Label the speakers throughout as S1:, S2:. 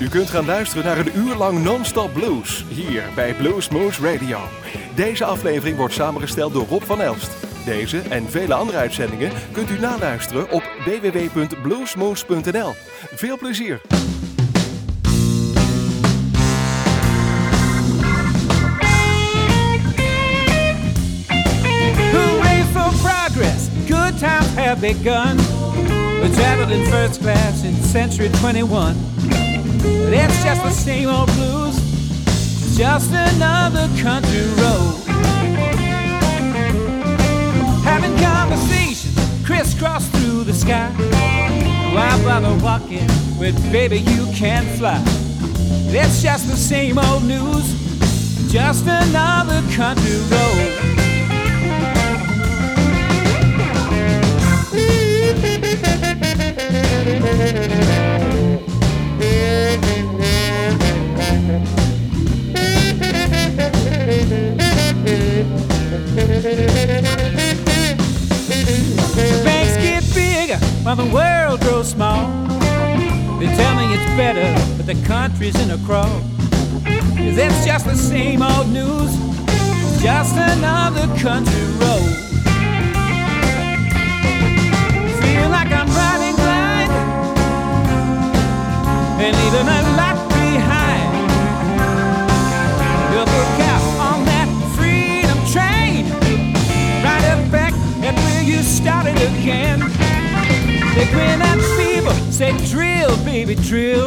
S1: U kunt gaan luisteren naar een uur lang non-stop blues hier bij Blues Moose Radio. Deze aflevering wordt samengesteld door Rob van Elst. Deze en vele andere uitzendingen kunt u naluisteren op www.bluesmoose.nl. Veel plezier!
S2: Hooray for progress! Good times have begun. We traveled in first class in Century 21. But it's just the same old blues, just another country road. Having conversations crisscross through the sky. Why bother walking with baby you can fly? It's just the same old news, just another country road. The banks get bigger while the world grows small. They tell me it's better, but the country's in a crawl. Cause it's just the same old news, just another country road. Feel like I'm riding blind and leaving a lot started again. They grin at fever, say drill, baby, drill.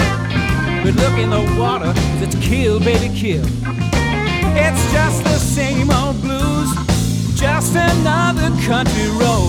S2: But look in the water, it's kill, baby, kill. It's just the same old blues, just another country road.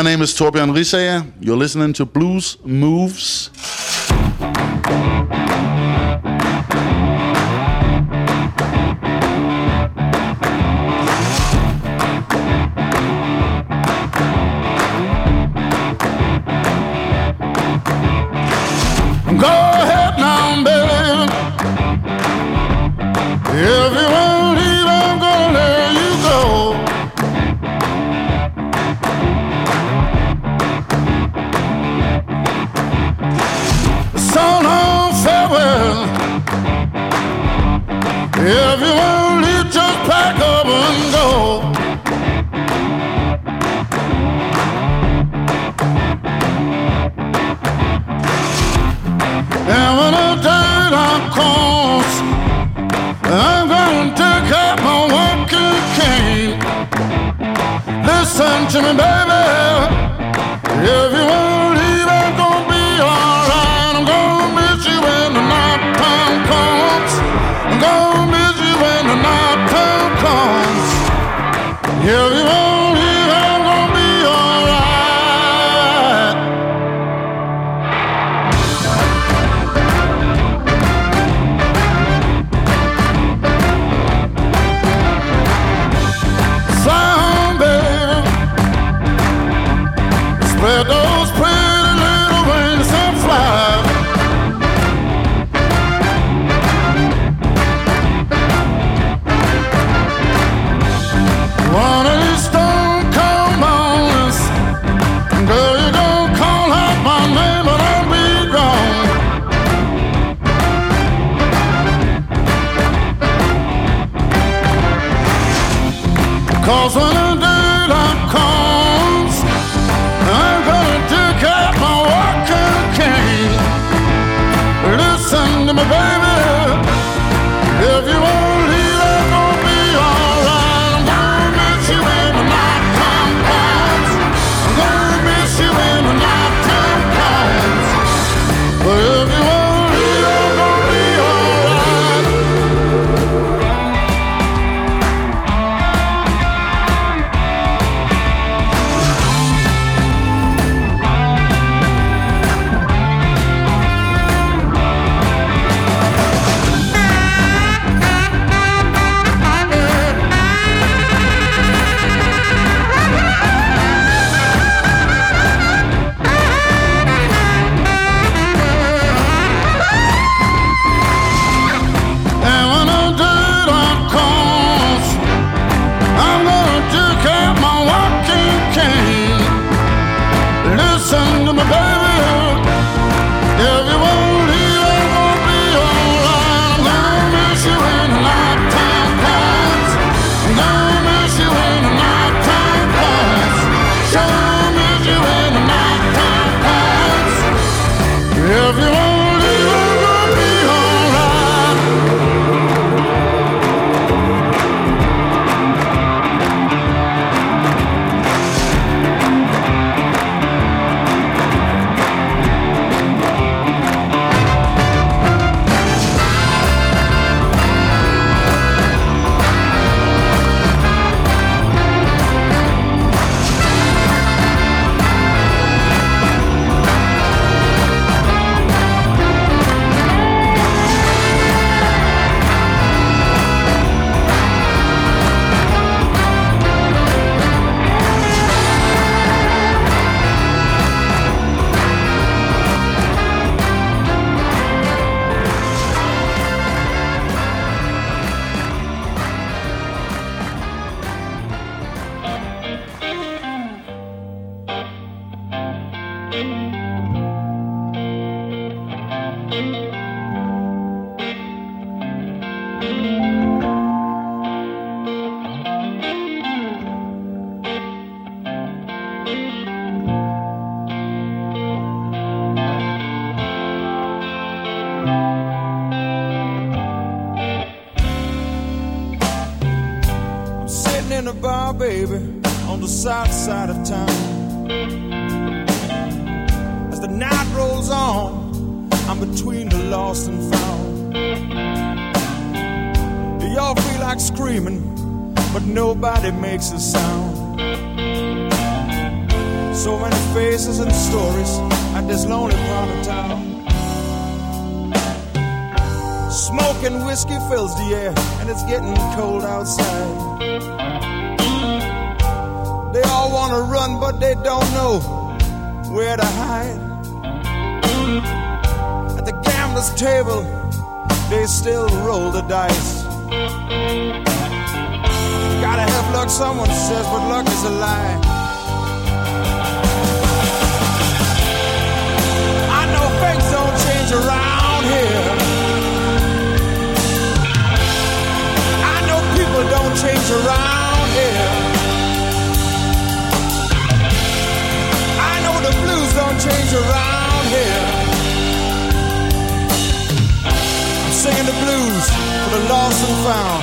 S3: My
S4: name is Torbjørn Risager. You're listening to Blues
S5: Moose. But nobody makes a sound. So many faces and stories at this lonely part of town. Smoke and whiskey fills the air, and it's getting cold outside. They all want to run, but they don't know where to hide. At the gambler's table, they still roll the dice. Gotta have luck, someone says, but luck is a lie. I know things don't change around here. I know people don't change around here. I know the blues don't change around here. I'm singing the blues for the lost and found.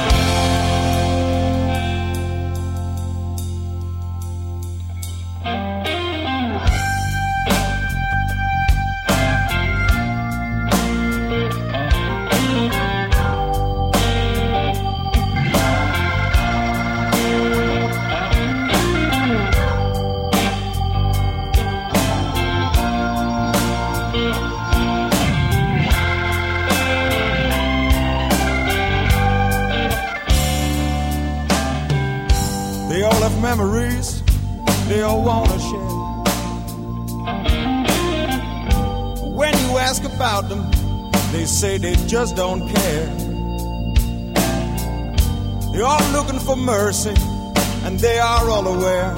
S5: Don't care. They're all looking for mercy, and they are all aware.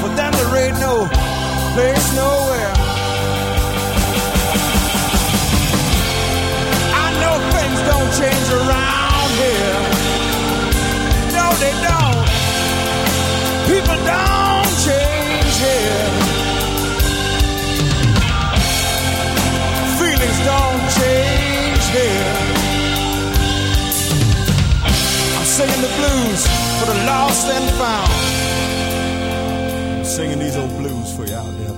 S5: For them, there ain't no place nowhere. Blues for the lost and found. I'm singing these old blues for you out there,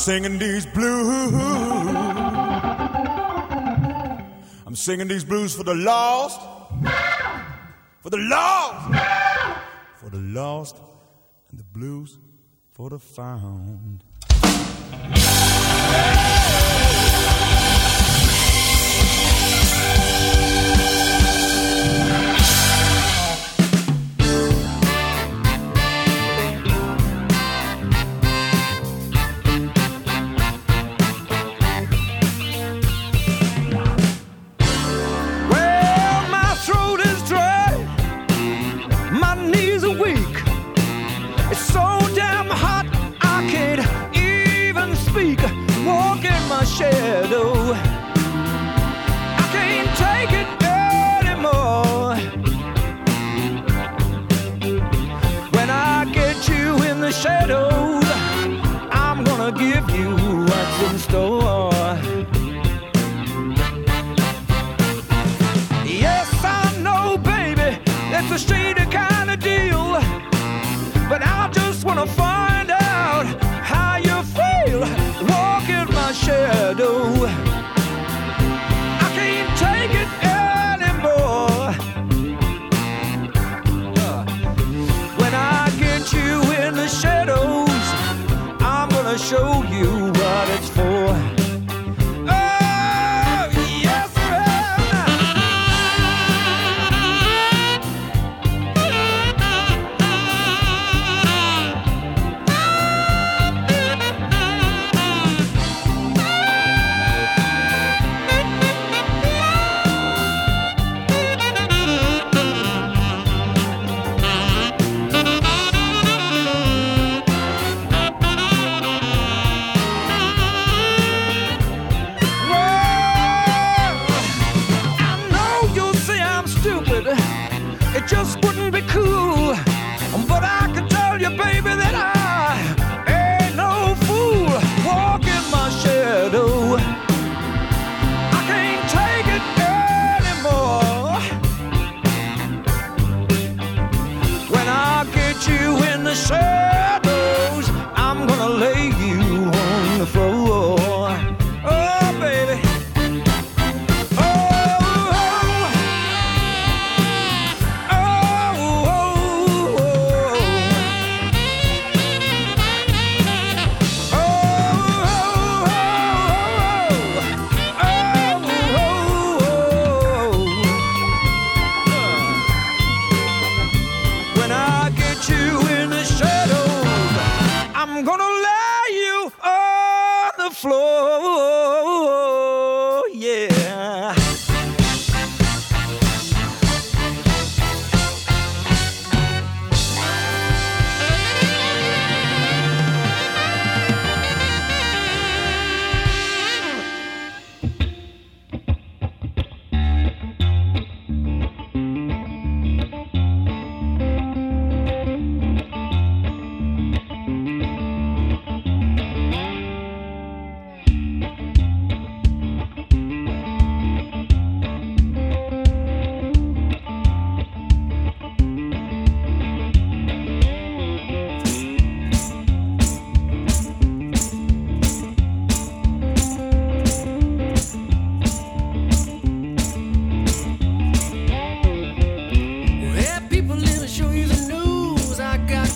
S5: singing these blues.
S6: I'm singing these blues for the lost. For the lost. For the lost. And the blues for the found.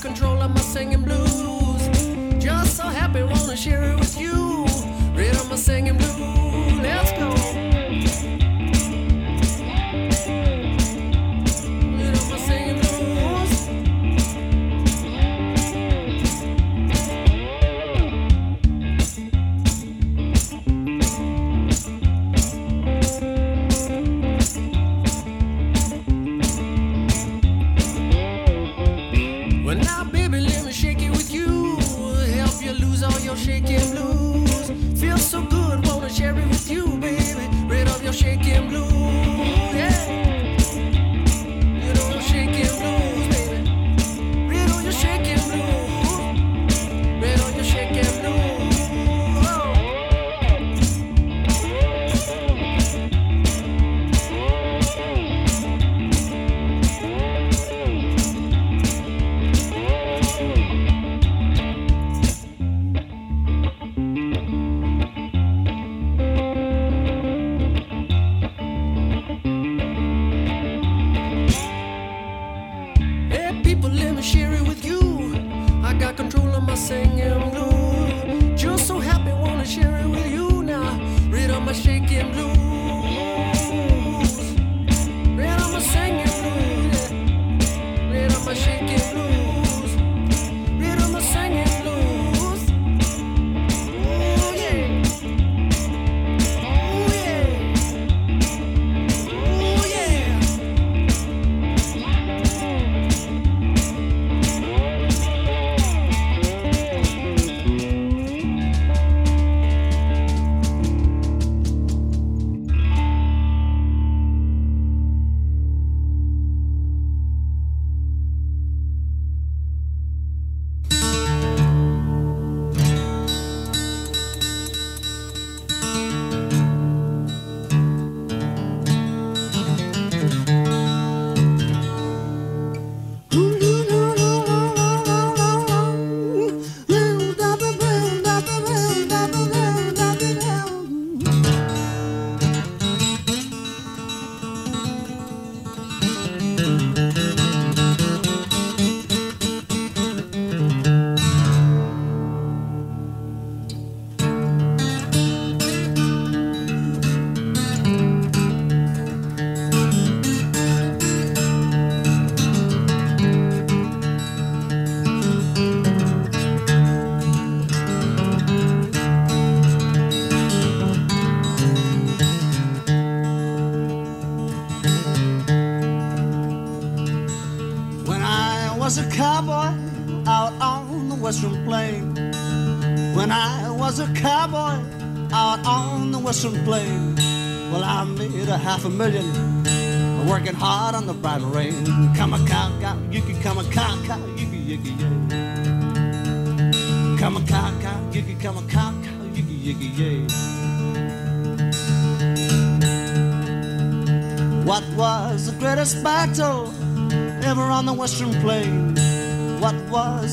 S7: control.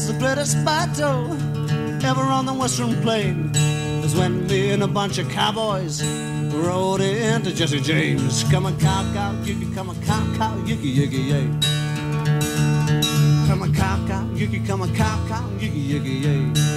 S8: Was the greatest battle ever on the western plain? Is when me and a bunch of cowboys rode into Jesse James. Come a cow cow, yuki, come a cow cow, yuki, yuki, yay. Come a cow cow, yuki, come a cow cow, yuki, yuki, yay.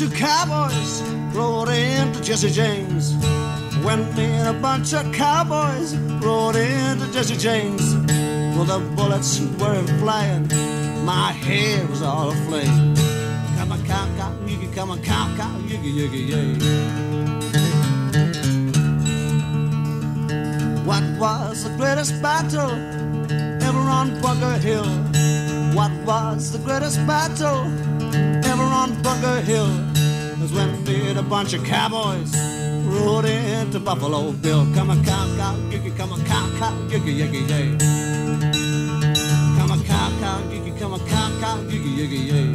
S8: Of cowboys rode into Jesse James. When me and a bunch of cowboys rode into Jesse James. Well, the bullets were flying, my hair was all aflame. Come a cow cow, yiggy, come a cow cow, yiggy, yiggy, yay. What was the greatest battle ever on Bunker Hill? What was the greatest battle ever on Bunker Hill? Bunch of cowboys rode into Buffalo Bill. Come a cow cow, yiggy, come a cow cow, yiggy, yiggy, yay. Come a cow cow, yiggy, come a cow cow, yiggy, yiggy, yay.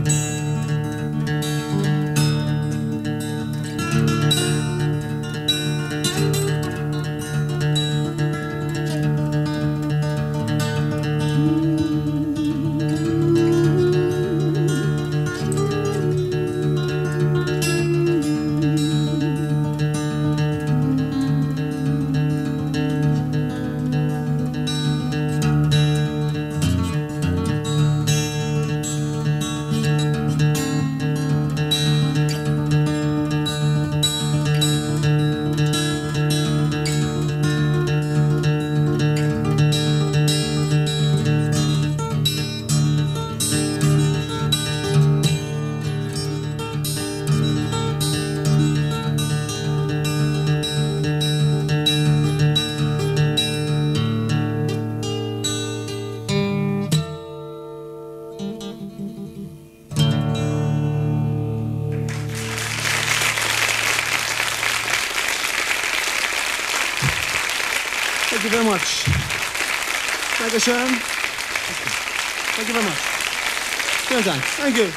S9: Thank you.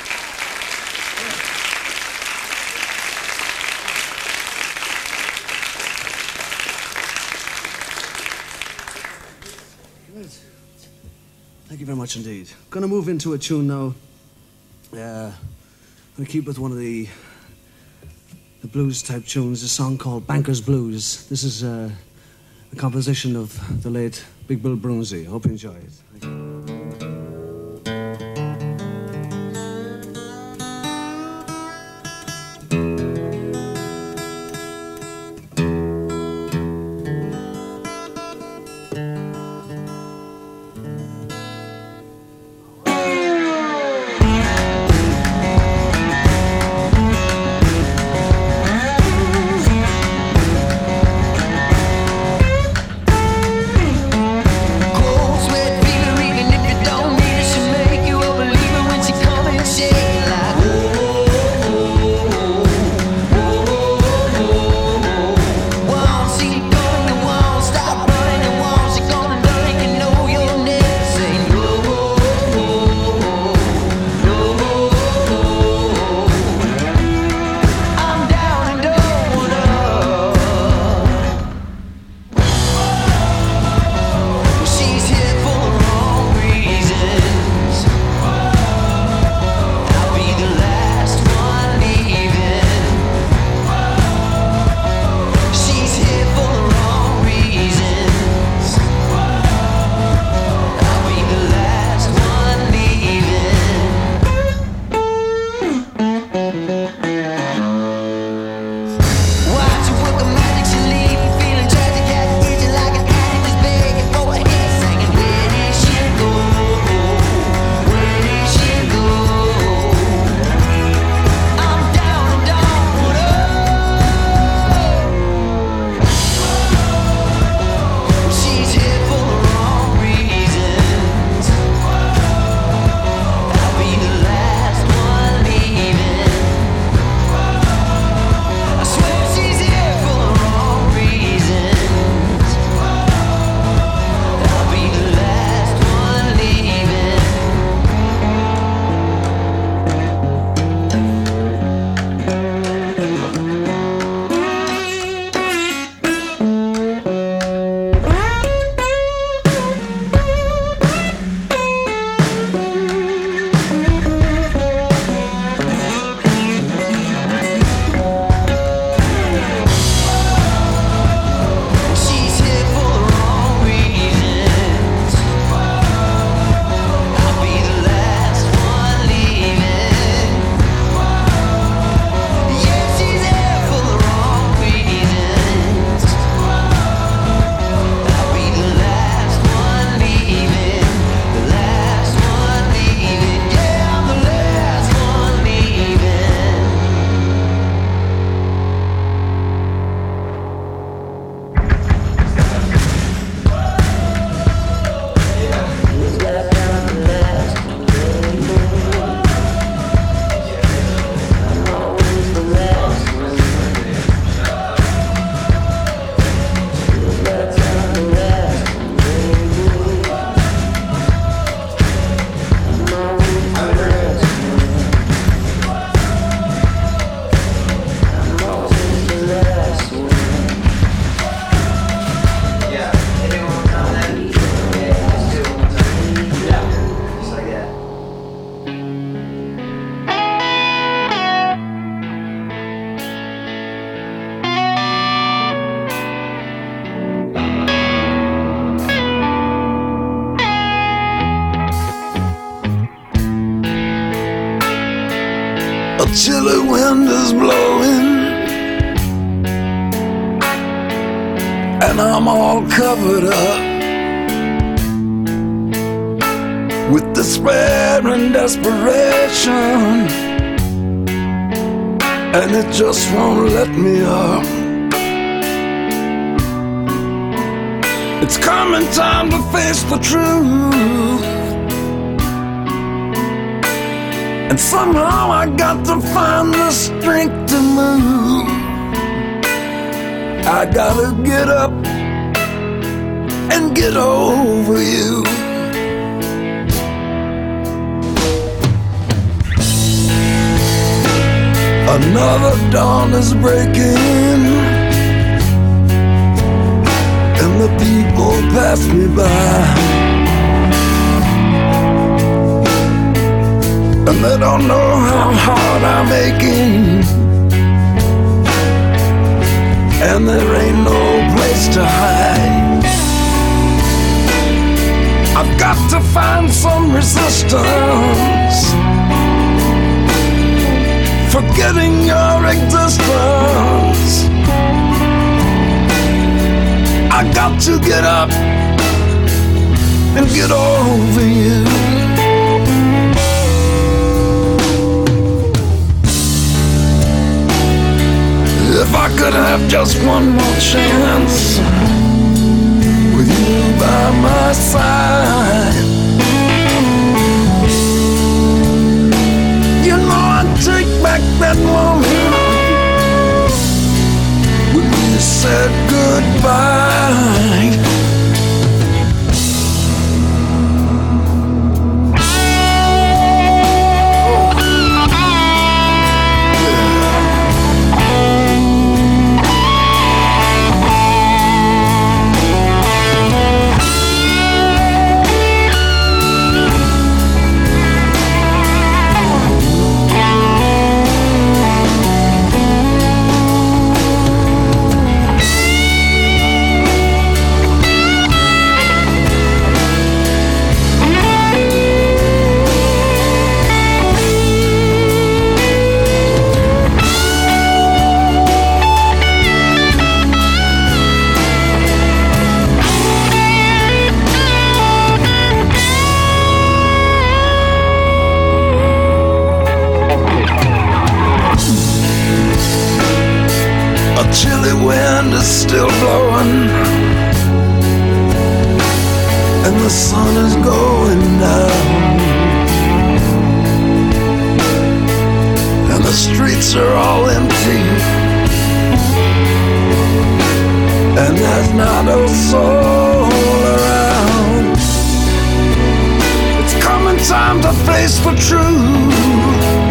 S9: Thank you very much indeed. Going to move into a tune now. Uh, I'm going to keep with one of the the blues type tunes. A song called Banker's Blues. This is uh, a composition of the late Big Bill Broonzy. Hope you enjoy it.
S10: just won't let me up. It's coming time to face the truth. And somehow I got to find the strength to move. I gotta get up and get over you. Another dawn is breaking, and the people pass me by. And they don't know how hard I'm aching. And there ain't no place to hide. I've got to find some resistance. Forgetting your existence. I got to get up and get over you. If I could have just one more chance with you by my side, that moment when we said goodbye. Still blowing, and the sun is going down, and the streets are all empty, and there's not a soul around. It's coming time to face the truth.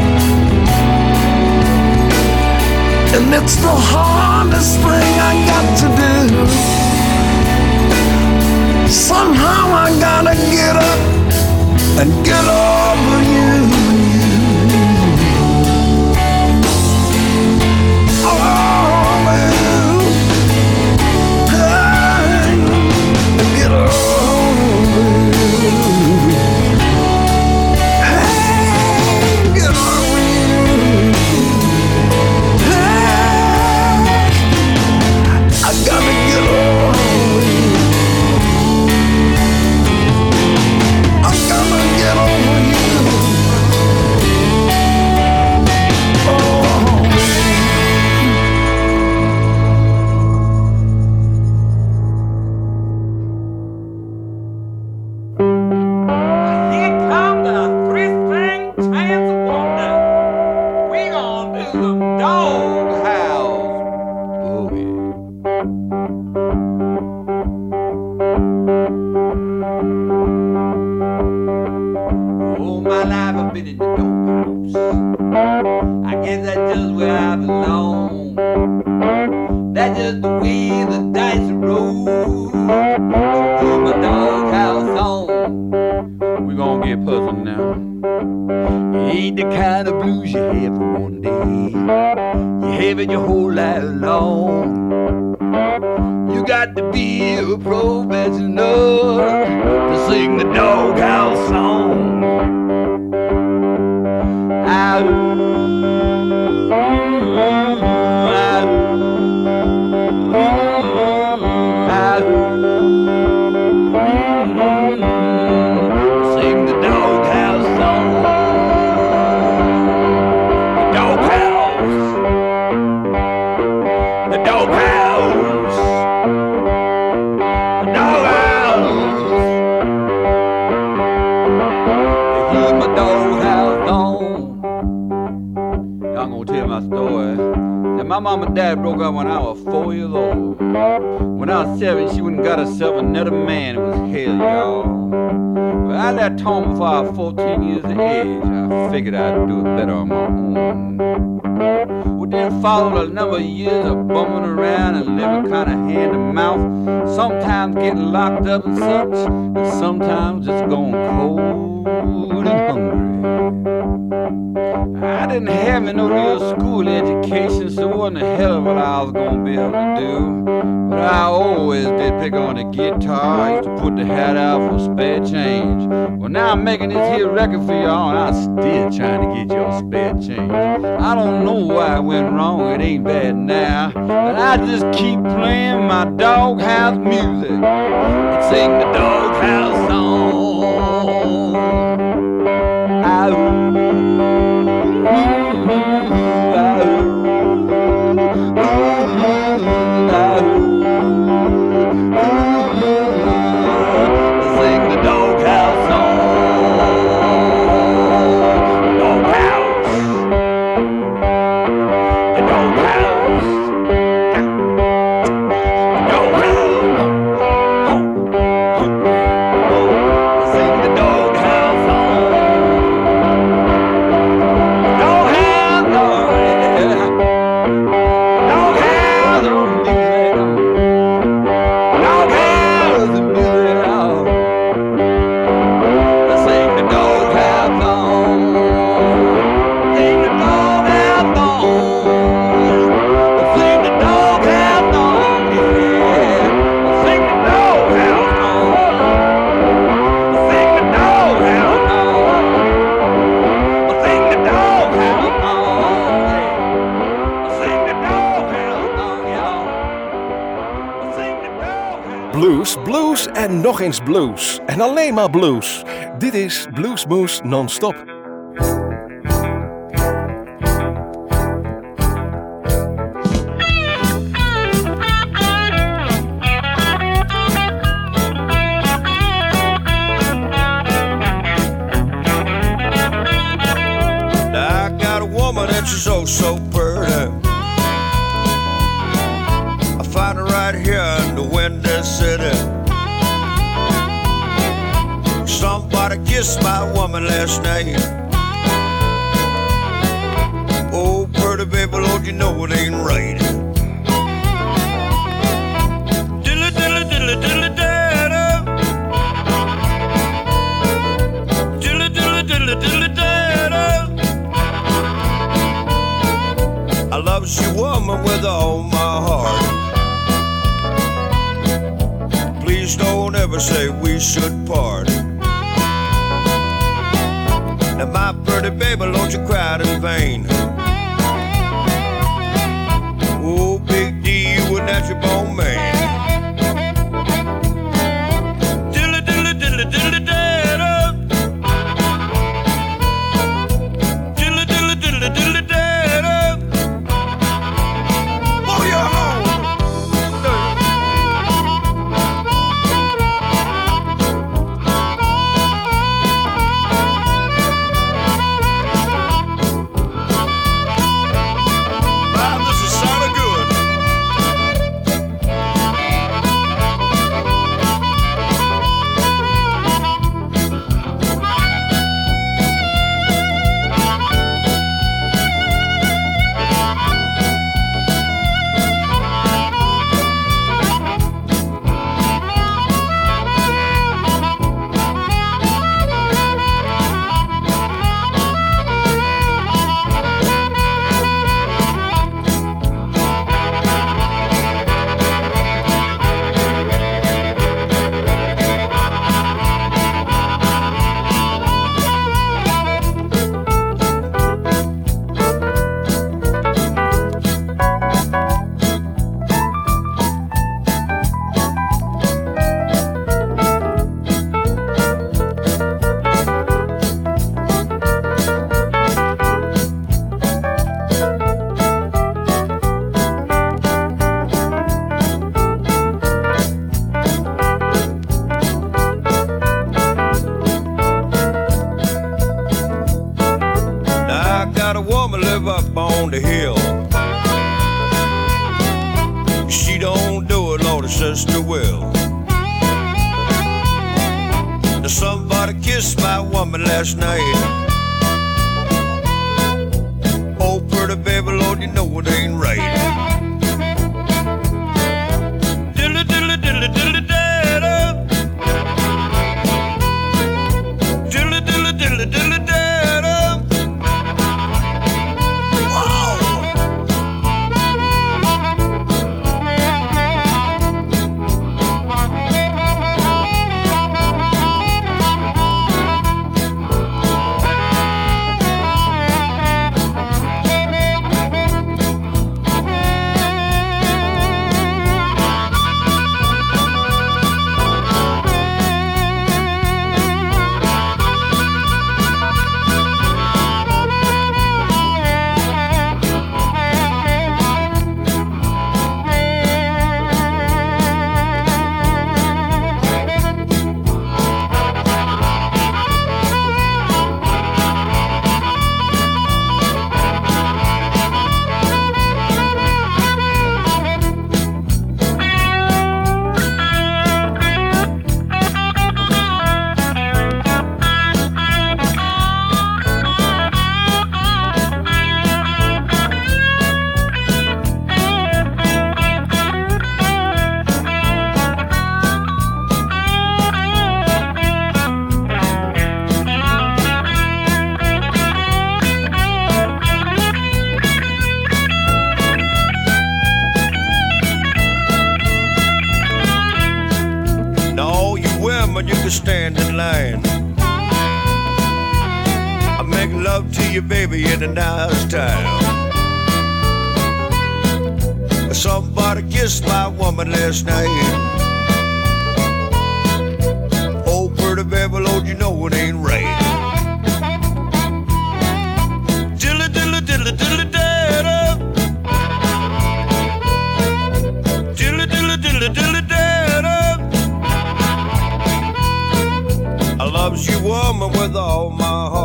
S10: And it's the hardest thing I got to do. Somehow I gotta get up and get over you.
S11: Way the dice. Put my on. We gonna get puzzled now. Ain't the kind of blues you have for one day. You have it your whole life long. You got to be a professional to sing the doghouse song. Ah, dad broke up when I was four years old. When I was seven, she went and got herself another man. It was hell, y'all. But I left home before I was 14 years of age. I figured I'd do it better on my own. Well, then followed a number of years of bumming around and living kind of hand to mouth. Sometimes getting locked up and such, and sometimes just going cold and hungry. I didn't have no real school education, so it wasn't a hell of what I was gonna be able to do. But I always did pick on the guitar. I used to put the hat out for spare change. Well, now I'm making this here record for y'all, and I'm still trying to get your spare change. I don't know why it went wrong, it ain't bad now. But I just keep playing my doghouse music and sing the doghouse song.
S1: Blues. En alleen maar blues. Dit is Bluesmoose non-stop.
S12: Woman, with all my heart. Please don't ever say we should part. Now, my pretty baby, don't you cry in vain. Oh, big D, you a natural born man. On the hill. She don't do it, Lord, her sister will. Now somebody kissed my woman last night. Can stand in line. I make love to you, baby, in a nice time. Somebody kissed my woman last night. Oh, pretty baby, Lord, you know it ain't right. You, woman, with all my heart.